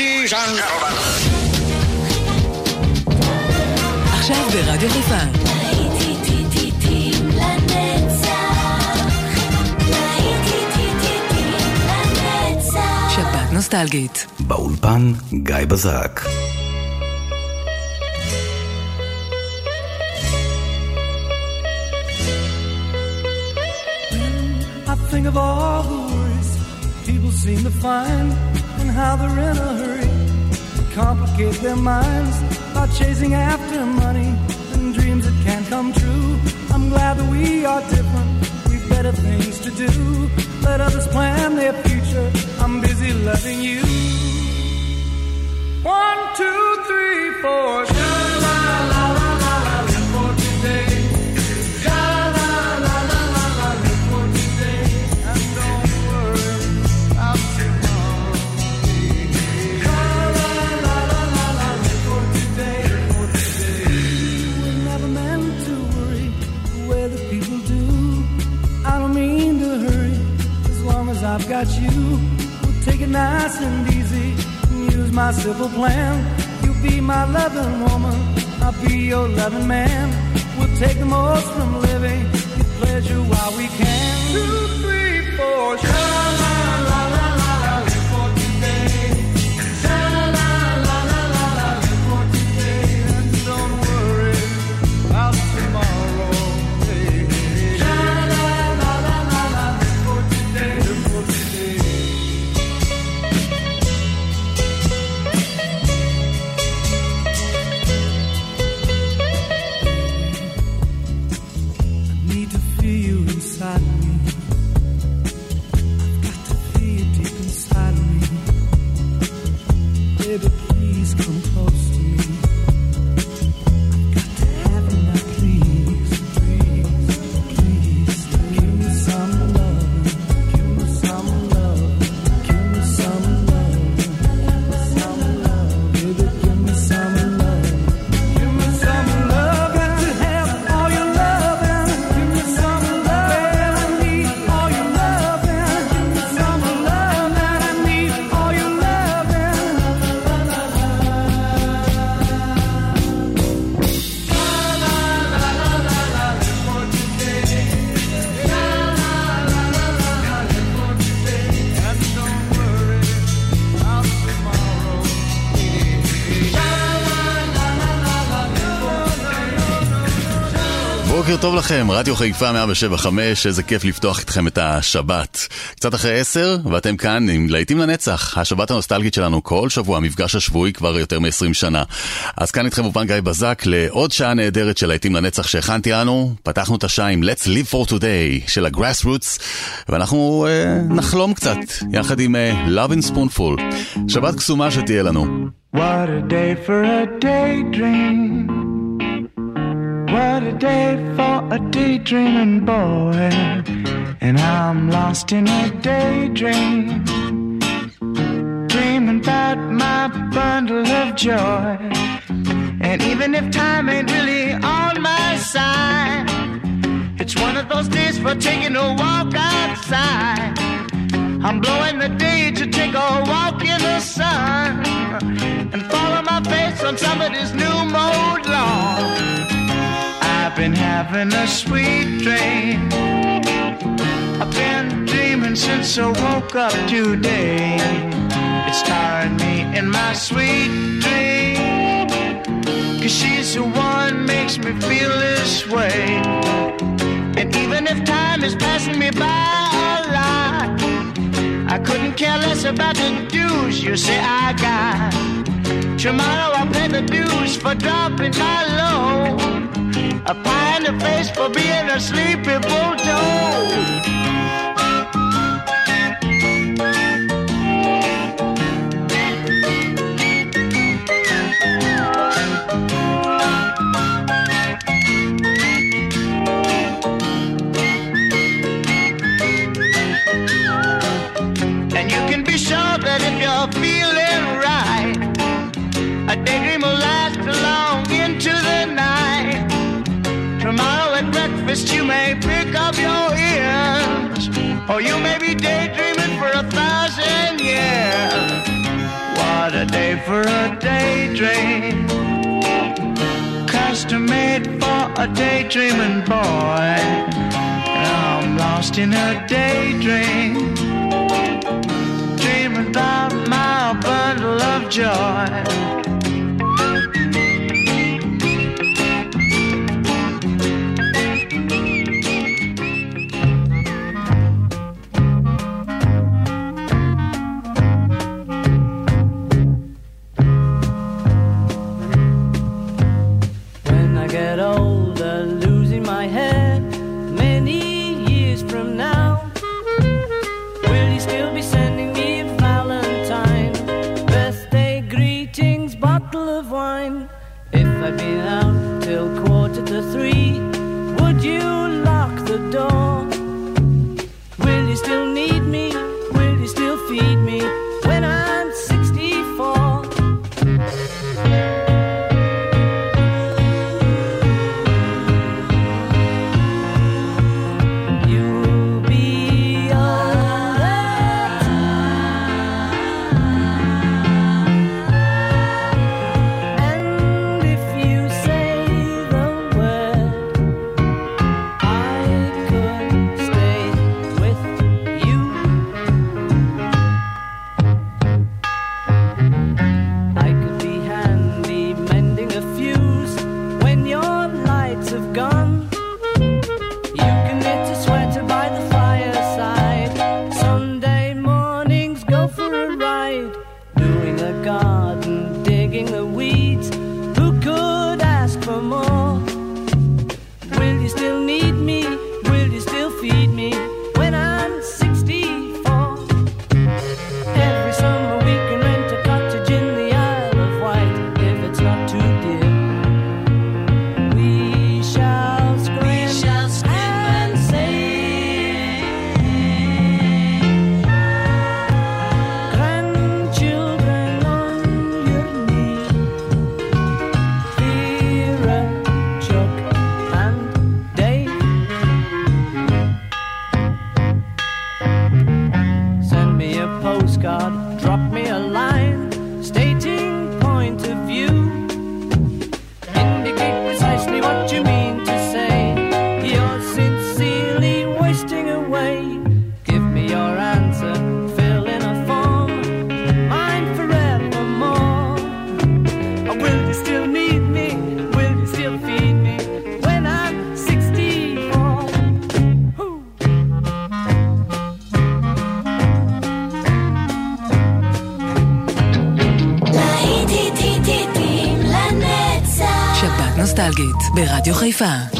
Ladies and gentlemen. עכשיו ברדיו חיפה. שבת נוסטלגית. באולפן גיא בזק. I think of all the worries people seem to find how they're in a hurry complicate their minds by chasing after money and dreams that can't come true. I'm glad that we are different. We've better things to do. Let others plan their future. I'm busy loving you. One, two, three, four. I've got you. We'll take it nice and easy use my simple plan. You'll be my loving woman, I'll be your loving man. We'll take the most from living, get pleasure while we can. Two, three, four, sha בוקר טוב לכם, רדיו חיפה 175, איזה כיף לפתוח איתכם את השבת. קצת אחרי עשר, ואתם כאן עם להיטים לנצח, השבת הנוסטלגית שלנו כל שבוע, המפגש השבועי כבר יותר מ-20 שנה. אז כאן איתכם אופן גיא בזק לעוד שעה נהדרת של להיטים לנצח שהכנתי לנו. פתחנו את השעה עם Let's Live for Today של הגראס רוטס, ואנחנו אה, נחלום קצת, יחד עם אה, Love in Spoonful. שבת קסומה שתהיה לנו. What a day for a daydream. What a day for a daydreaming boy. And I'm lost in a daydream. Dreaming about my bundle of joy. And even if time ain't really on my side, it's one of those days for taking a walk outside. I'm blowing the day to take a walk in the sun and follow my face on somebody's new mode lawn. I've been having a sweet dream. I've been dreaming since I woke up today. It's tiring me in my sweet dream. Cause she's the one makes me feel this way. And even if time is passing me by a lot, I couldn't care less about the dues you say I got. Tomorrow I'll pay the dues for dropping my load. A pie in the face for being a sleepy bulldog daydream will last long into the night. Tomorrow at breakfast, you may pick up your ears, or you may be daydreaming for a thousand years. What a day for a daydream, custom made for a daydreaming boy. I'm lost in a daydream, dreaming about my bundle of joy. 刘黑范。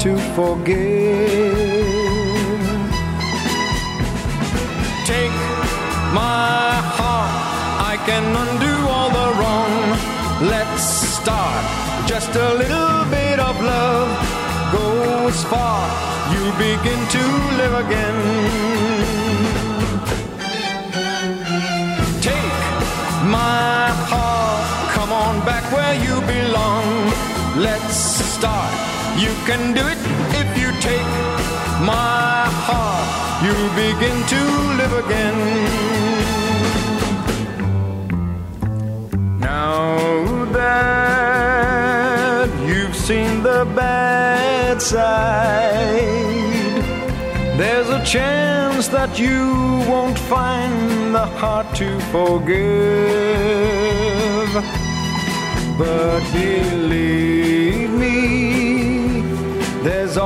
To forgive, take my heart, I can undo all the wrong. Let's start just a little bit of love goes far. You begin to live again. Take my heart, come on back where you belong. Let's start. You can do it if you take my heart. You'll begin to live again. Now that you've seen the bad side, there's a chance that you won't find the heart to forgive. But believe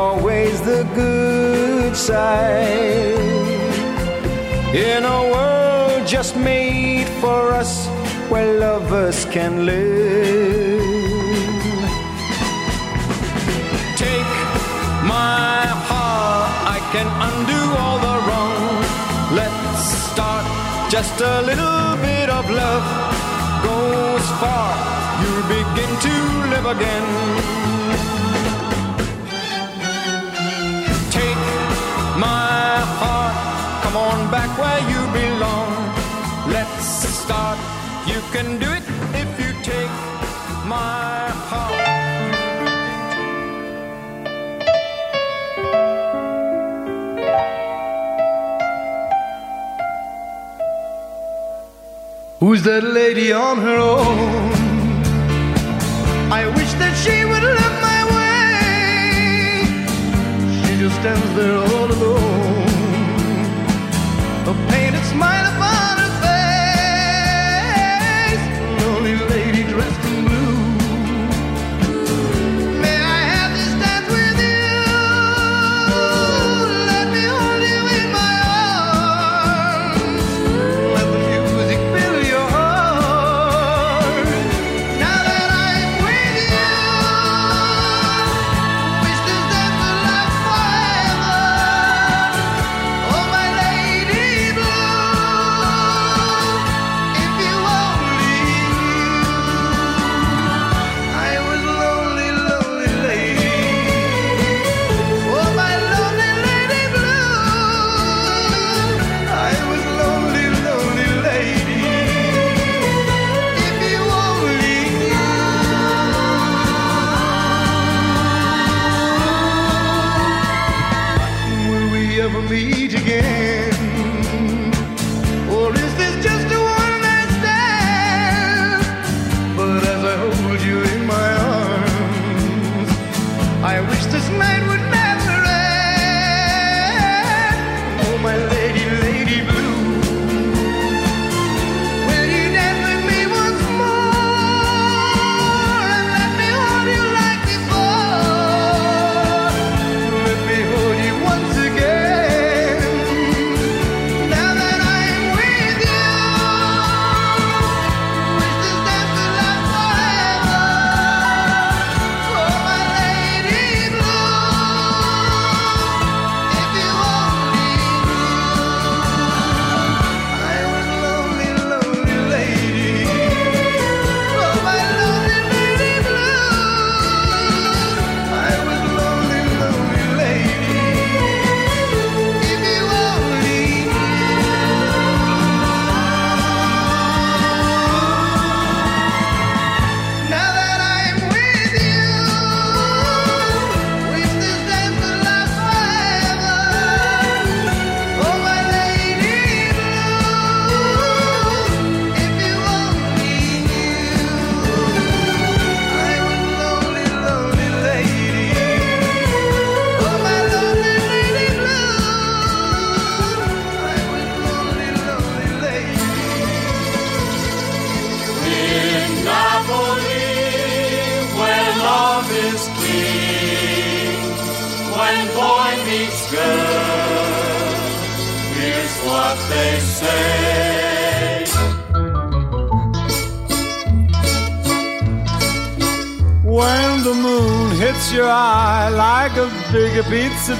always the good side. In a world just made for us where lovers can live. Take my heart, I can undo all the wrong. Let's start just a little bit of love goes far. You begin to live again. Where you belong. Let's start. You can do it if you take my heart. Who's that lady on her own? I wish that she would look my way. She just stands there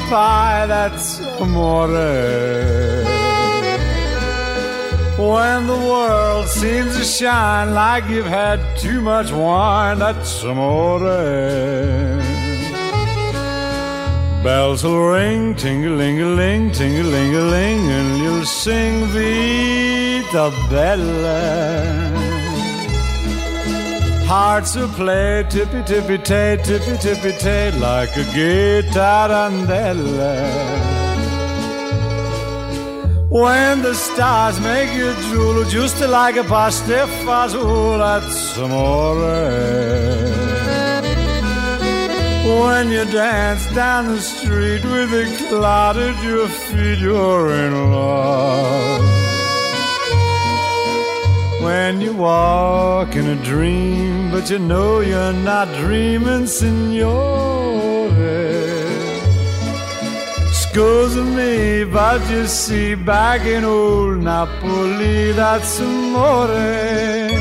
pie, that's amore. When the world seems to shine like you've had too much wine, that's amore. Bells will ring, ting-a-ling-a-ling, ting-a-ling-a-ling, and you'll sing Vita Bella. Hearts will play tippy tippy tay, tippy tippy tay, like a gay tarantella. When the stars make you drool, just like a pasta fazool, some amore. When you dance down the street with a cloud at your feet, you're in love. When you walk in a dream, but you know you're not dreaming, signore. Scusa me, but you see, back in old Napoli, that's amore.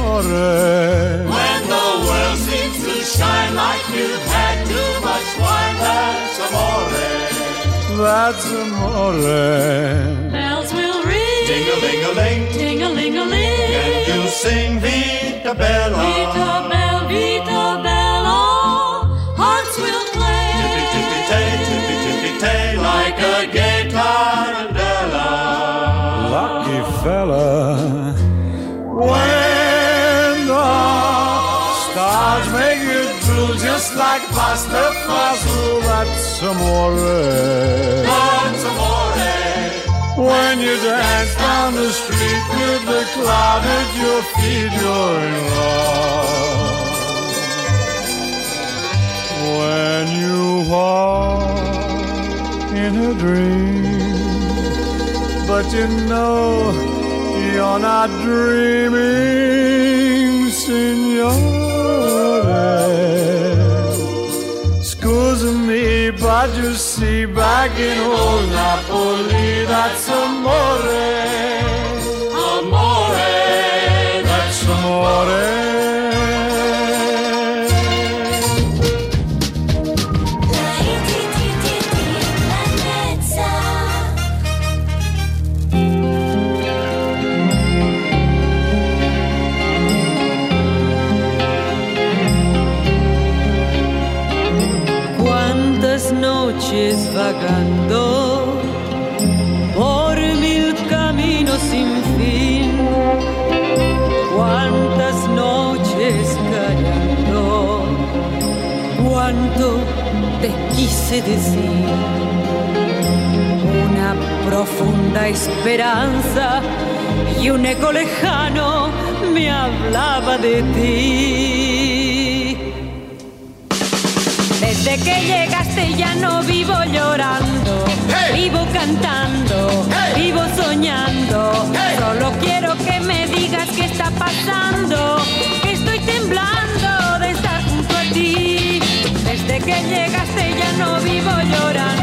When That's amore. Bells will ring. Ding-a-ling-a-ling, Ting-a-ling-a-ling. and you'll sing Vita Bella. Vita Bella, Vita Bella. Hearts will play. Tippy tippy tay, tippy tippy tay, like a gay tarantella. Lucky fella. When the stars make you drool just like pasta fazool, that's amore. When you dance down the street with the cloud at your feet, you're in love. When you walk in a dream, but you know you're not dreaming, signore. Scusa me, but you see, back in old Napoli, that's amore. Amore. That's amore. Quise decir, una profunda esperanza y un eco lejano me hablaba de ti. Desde que llegaste ya no vivo llorando, vivo cantando, vivo soñando. Solo quiero que me digas qué está pasando, que llegaste ya no vivo llorando,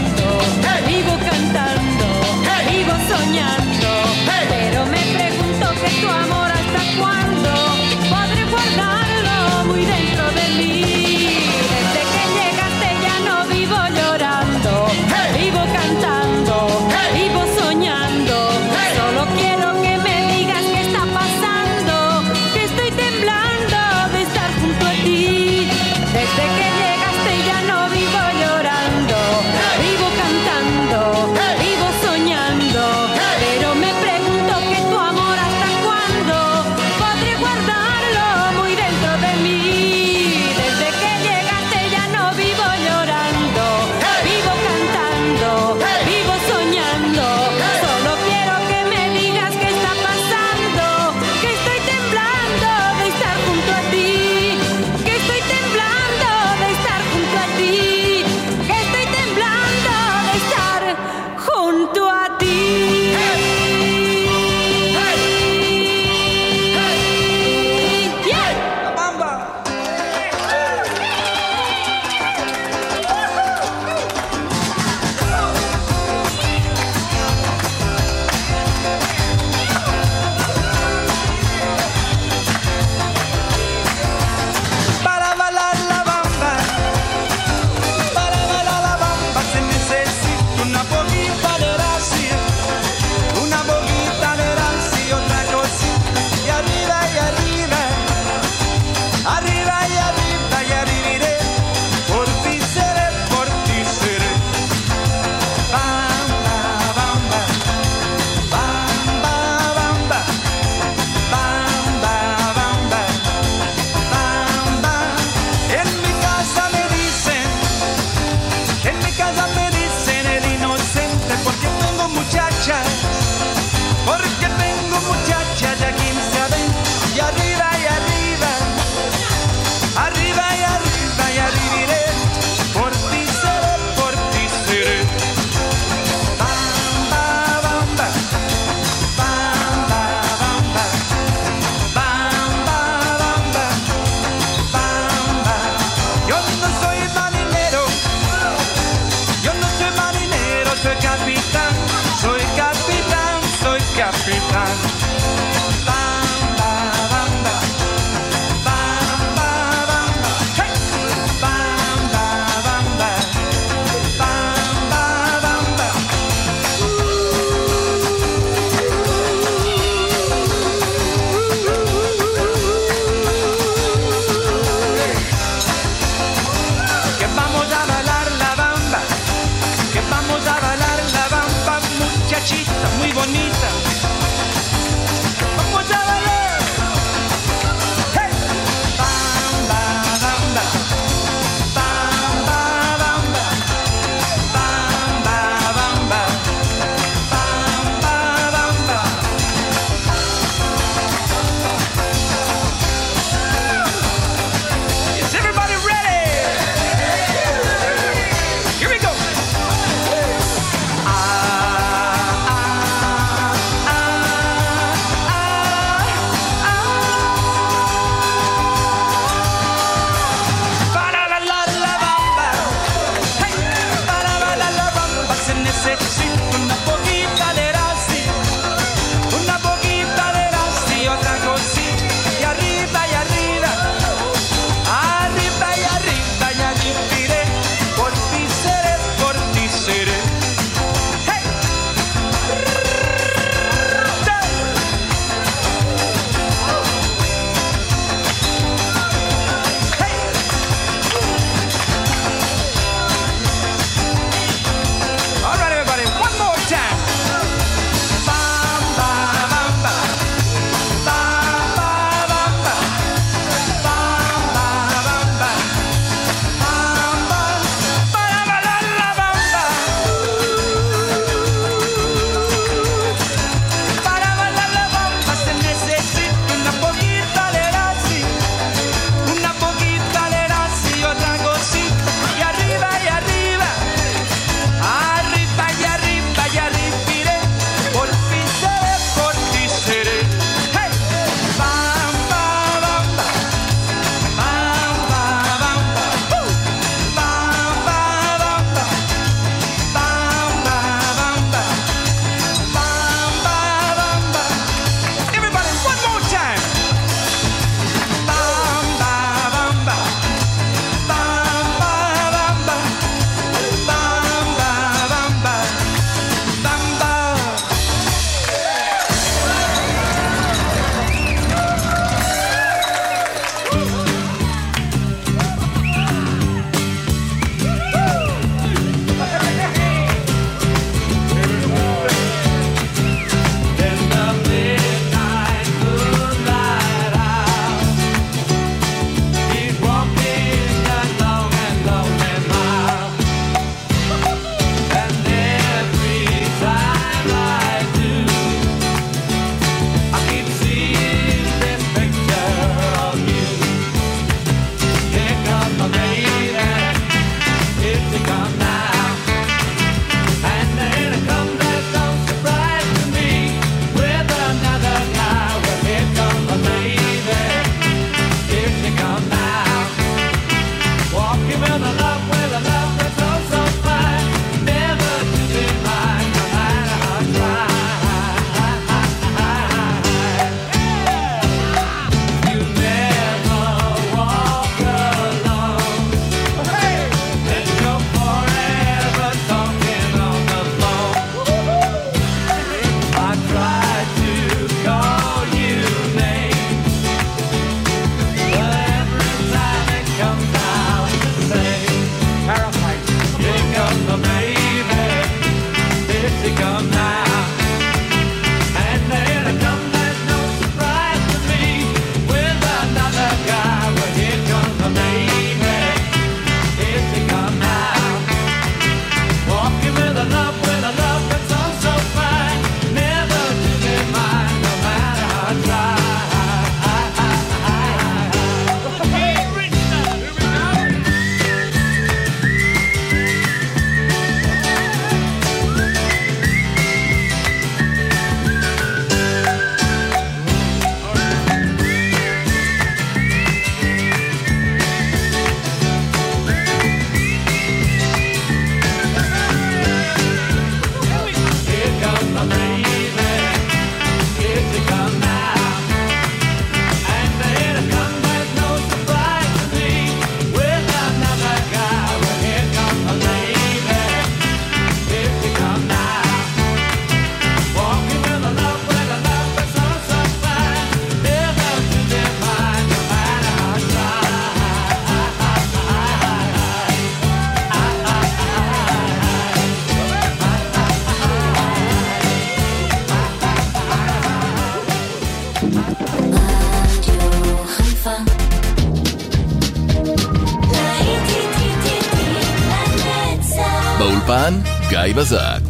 בזק.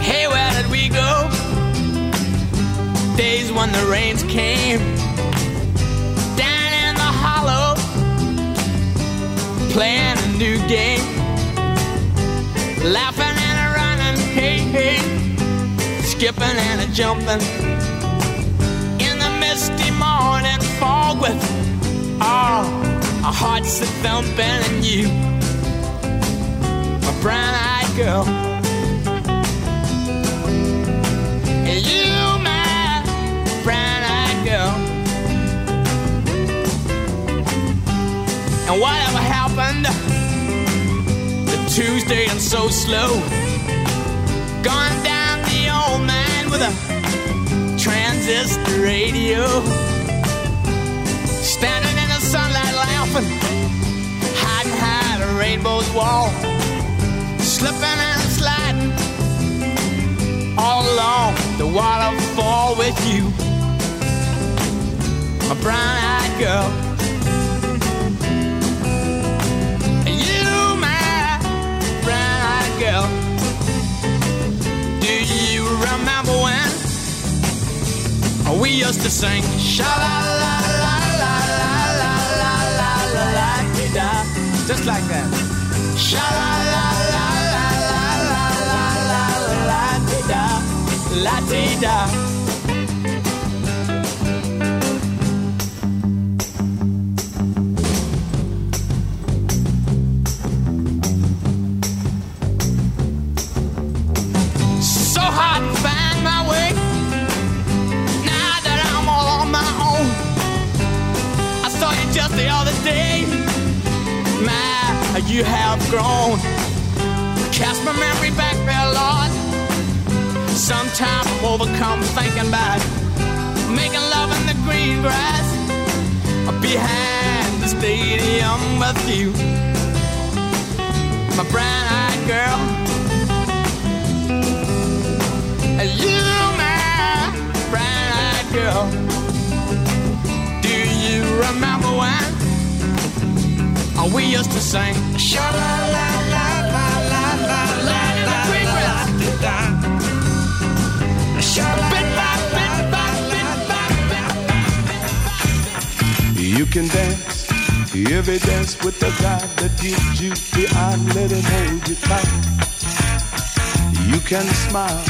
Hey, where did we go? Days when the rains came down in the hollow, playing a new game, laughing skipping and a jumping in the misty morning fog with all our hearts a thumping and you, my brown-eyed girl. And you, my brown-eyed girl. And whatever happened to Tuesday and so slow? Gone with a transistor radio. Standing in the sunlight laughing, hiding behind a rainbow's wall. Slipping and sliding all along the waterfall with you, my brown-eyed girl. We used to sing sha la la la la la la la la la la da just like that. Sha la la la la la la la la la da la dee da. Day. My, you have grown. Cast my memory back there, Lord. Sometimes I'm overcome thinking about making love in the green grass behind the stadium with you, my brown-eyed girl. We used to sing? Sha la la la la la la la la la la Sha la la la la You can dance, every dance with the guy that gives you the eye, let him hold you tight. You can smile,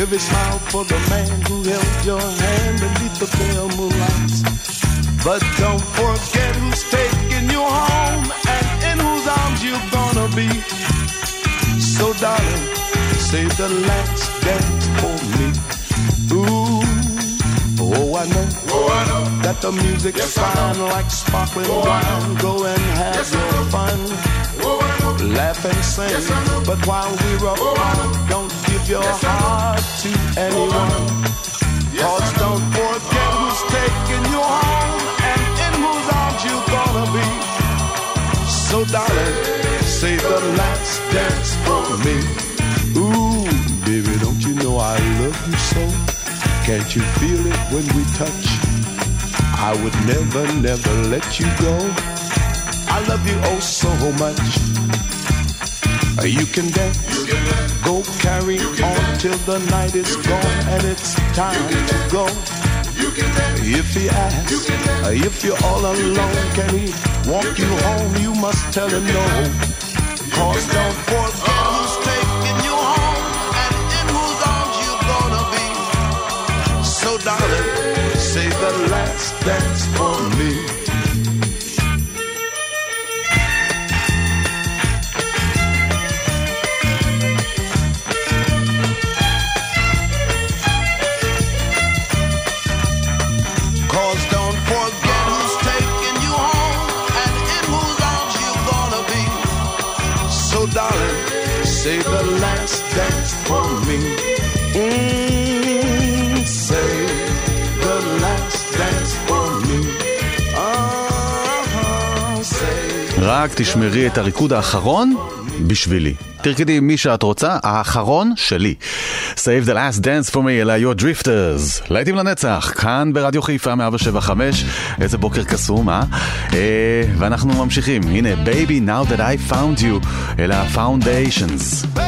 every smile for the man who held your hand beneath the pale moonlights. But don't forget who's taking you home and in whose arms you're gonna be. So darling, save the last dance for me. Ooh, oh I know, oh, I know. that the music's yes, fine like sparkling oh, wine. Go and have yes, your fun. Laugh and sing, yes, but while we're apart, don't give your heart to anyone. Cause don't forget who's taking you darling, save the last dance for me. Ooh, baby, don't you know I love you so? Can't you feel it when we touch? I would never, never let you go. I love you oh so much. You can dance, go carry on till the night is gone and it's time to go. If he asks, if you're all alone, can he walk you home? You must tell him no. Cause don't forget who's taking you home and in whose arms you're gonna be. So darling, say the last dance for me. רק תשמרי את הריקוד האחרון בשבילי. תרקדי עם מי שאת רוצה, האחרון שלי. Save the last dance for me, אלא your drifters. להיטים לנצח, כאן ברדיו חיפה 175. איזה בוקר קסום, אה? אה ואנחנו ממשיכים. הנה, baby, now that I found you, אלה ה-foundations. I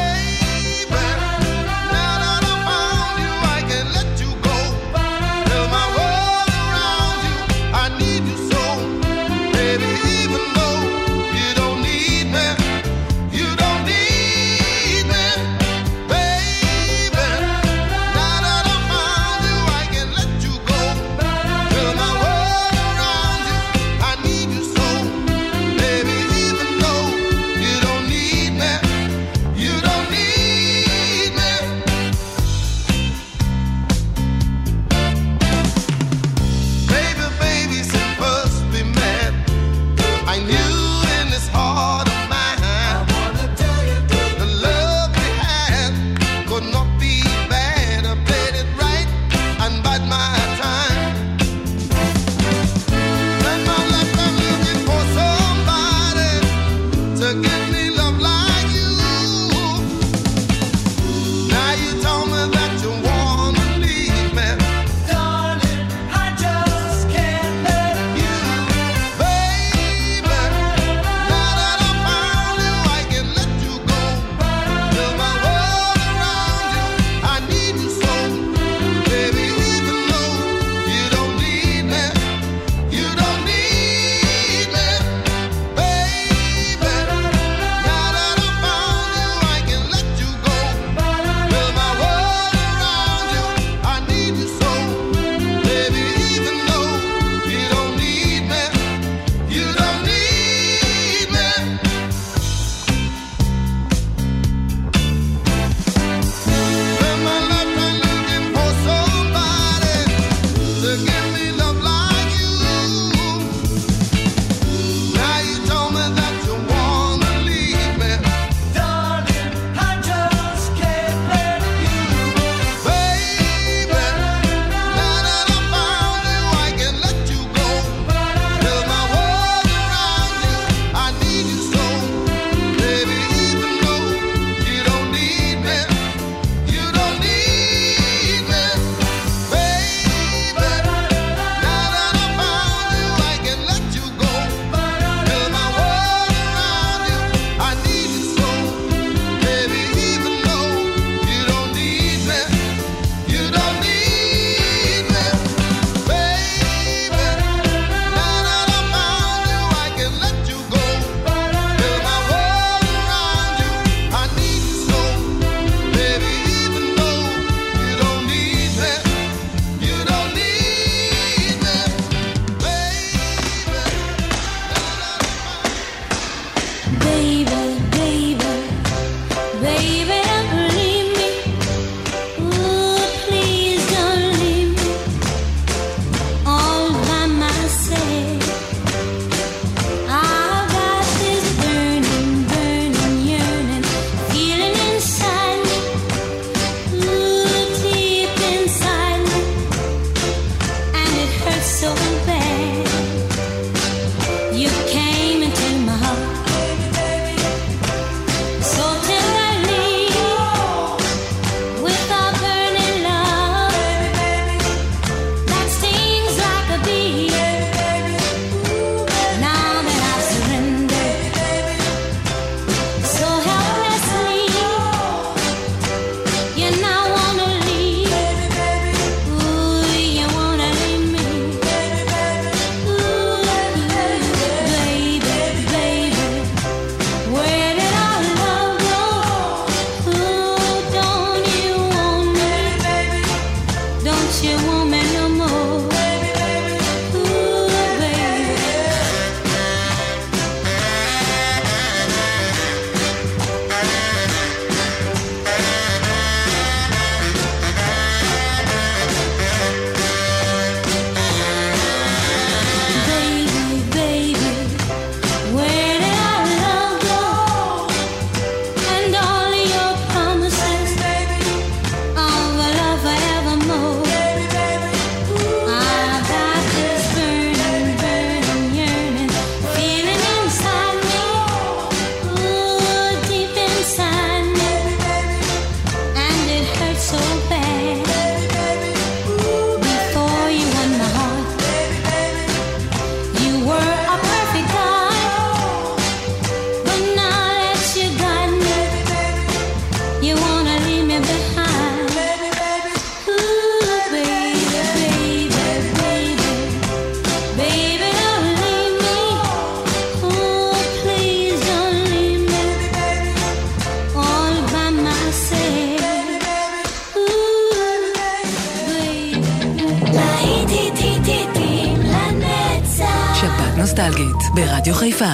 Radio Haifa.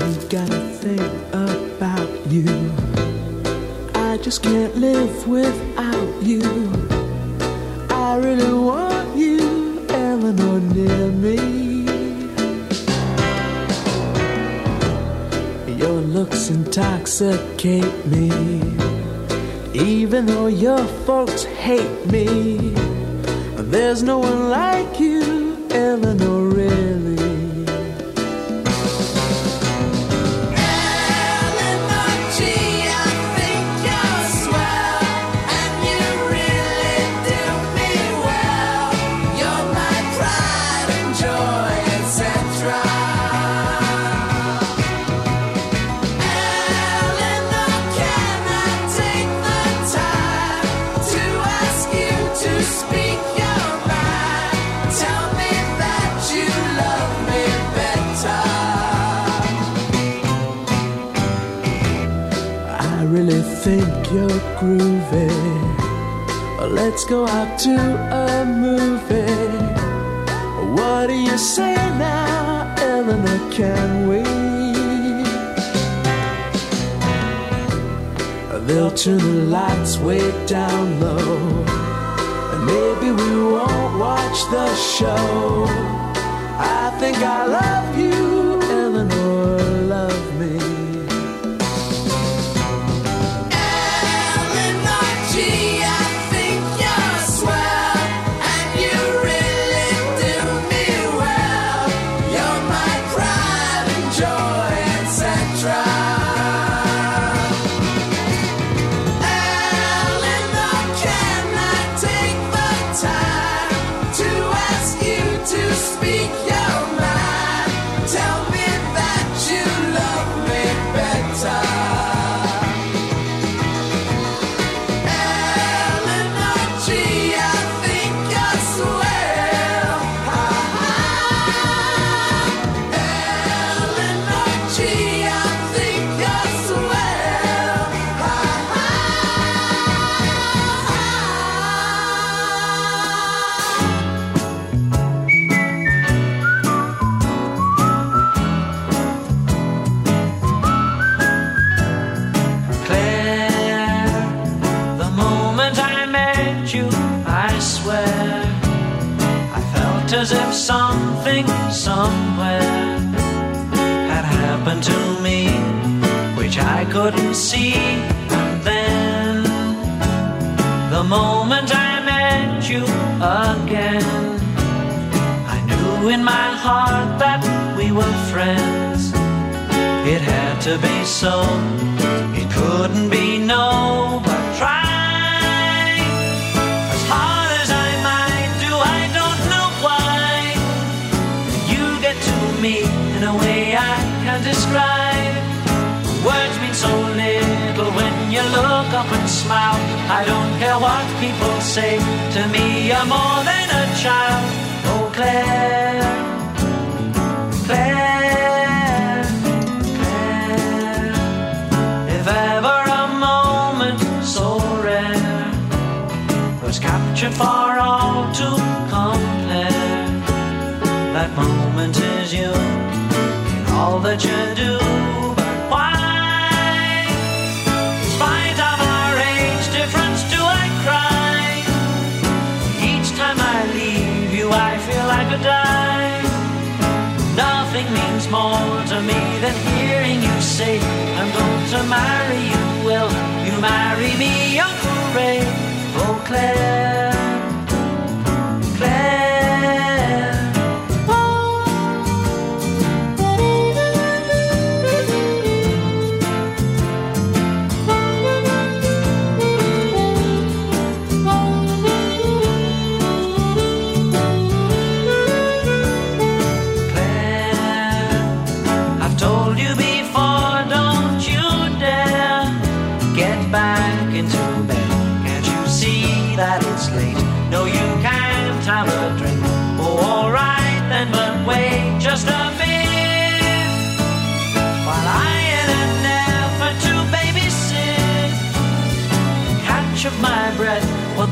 You gotta think about you. I just can't live without you. I really want you, Elenore, near me. Your looks intoxicate me. Even though your folks hate me, there's no one like you, Elenore go out to a movie. What do you say now, Elenore? Can we? They'll turn the lights way down low. And maybe we won't watch the show. I think I love so. It couldn't be no, but try. As hard as I might do, I don't know why. You get to me in a way I can't describe. Words mean so little when you look up and smile. I don't care what people say to me, you're more than a child. Oh, Claire, that moment is you in all that you do. But why, in spite of our age difference, do I cry? Each time I leave you, I feel like a die. Nothing means more to me than hearing you say, I'm going to marry you. Will you marry me, Uncle Ray? Oh, Claire.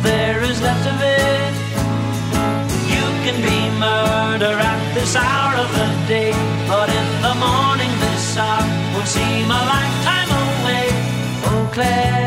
there is left of it. You can be murder at this hour of the day, but in the morning this hour will seem a lifetime away. oh Claire.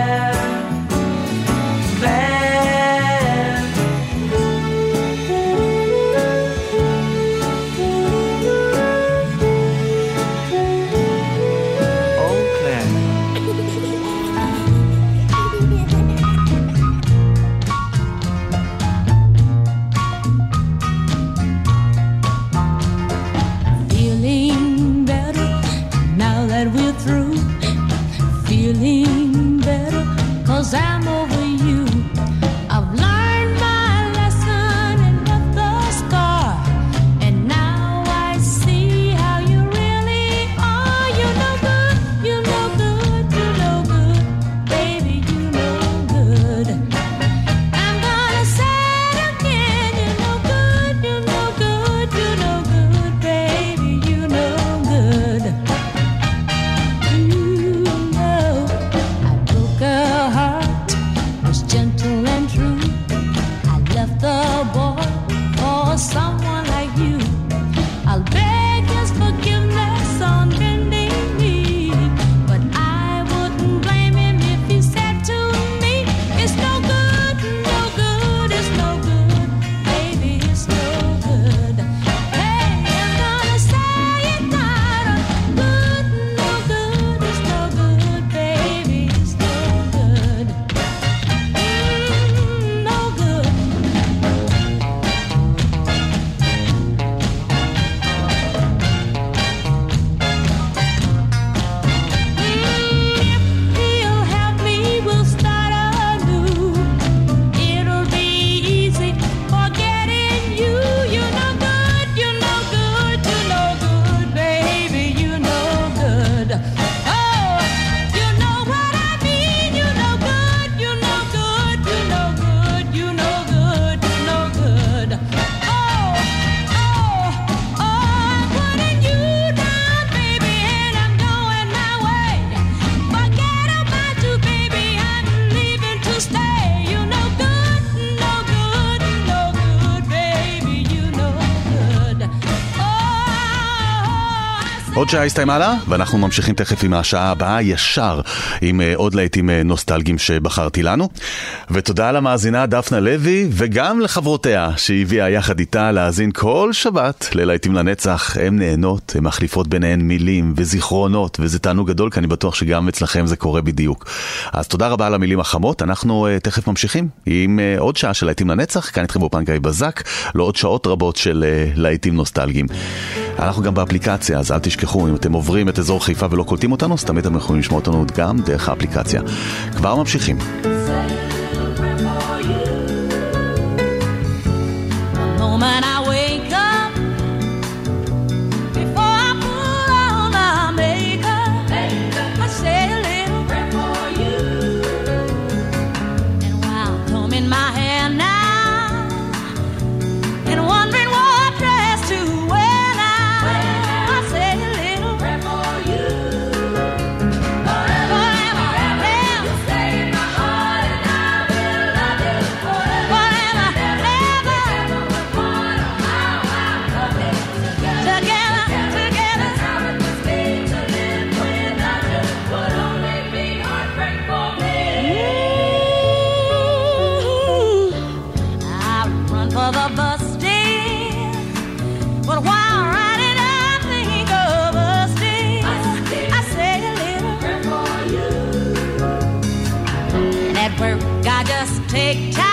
עוד שעה הסתיימה לה, ואנחנו ממשיכים תכף עם השעה הבאה, ישר עם אה, עוד להיטים אה, נוסטלגיים שבחרתי לנו. ותודה למאזינה דפנה לוי, וגם לחברותיה שהביאה יחד איתה להאזין כל שבת ללהיטים לנצח. הן נהנות, הן מחליפות ביניהן מילים וזיכרונות, וזה תענוג גדול, כי אני בטוח שגם אצלכם זה קורה בדיוק. אז תודה רבה על המילים החמות, אנחנו אה, תכף ממשיכים עם עוד שעה של להיטים לנצח, כאן איתכם באופן גיא בזק, לעוד שעות רבות של להיטים נוסטלגיים. אנחנו גם באפליקציה, אז אל תשכחו. תשכחו, אם אתם עוברים את אזור חיפה ולא קולטים אותנו, אז תמיד אתם יכולים לשמוע אותנו גם דרך האפליקציה. כבר ממשיכים. זה... take time.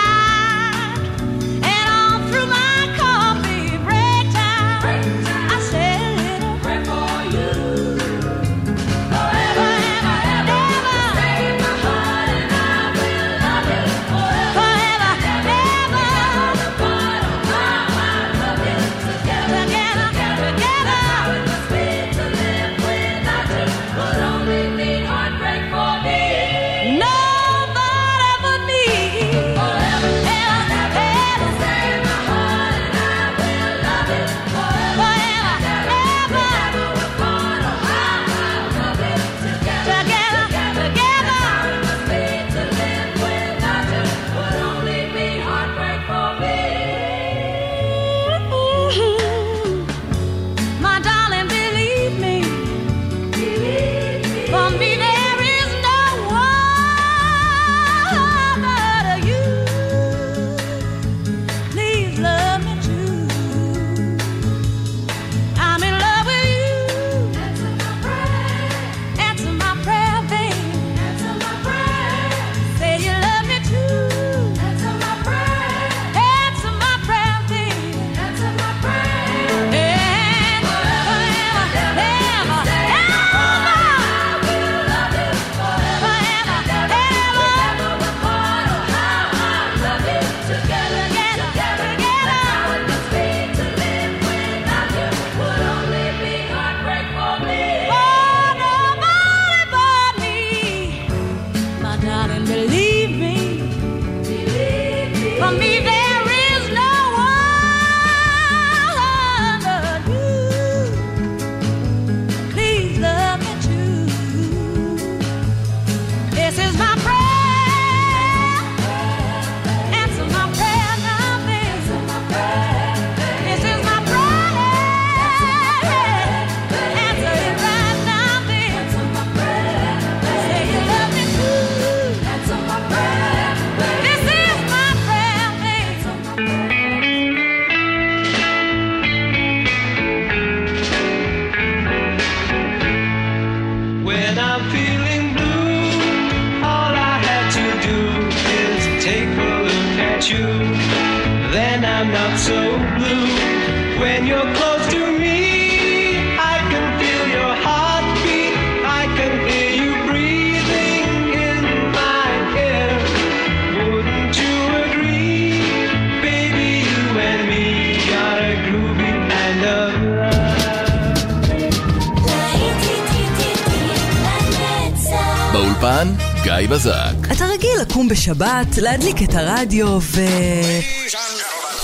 בשבת, להדליק את הרדיו ו...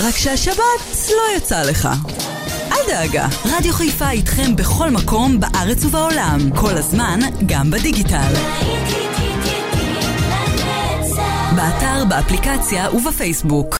רק שהשבת לא יצא לך. אל דאגה, רדיו חיפה איתכם בכל מקום בארץ ובעולם, כל הזמן, גם בדיגיטל. באתר, באפליקציה ובפייסבוק.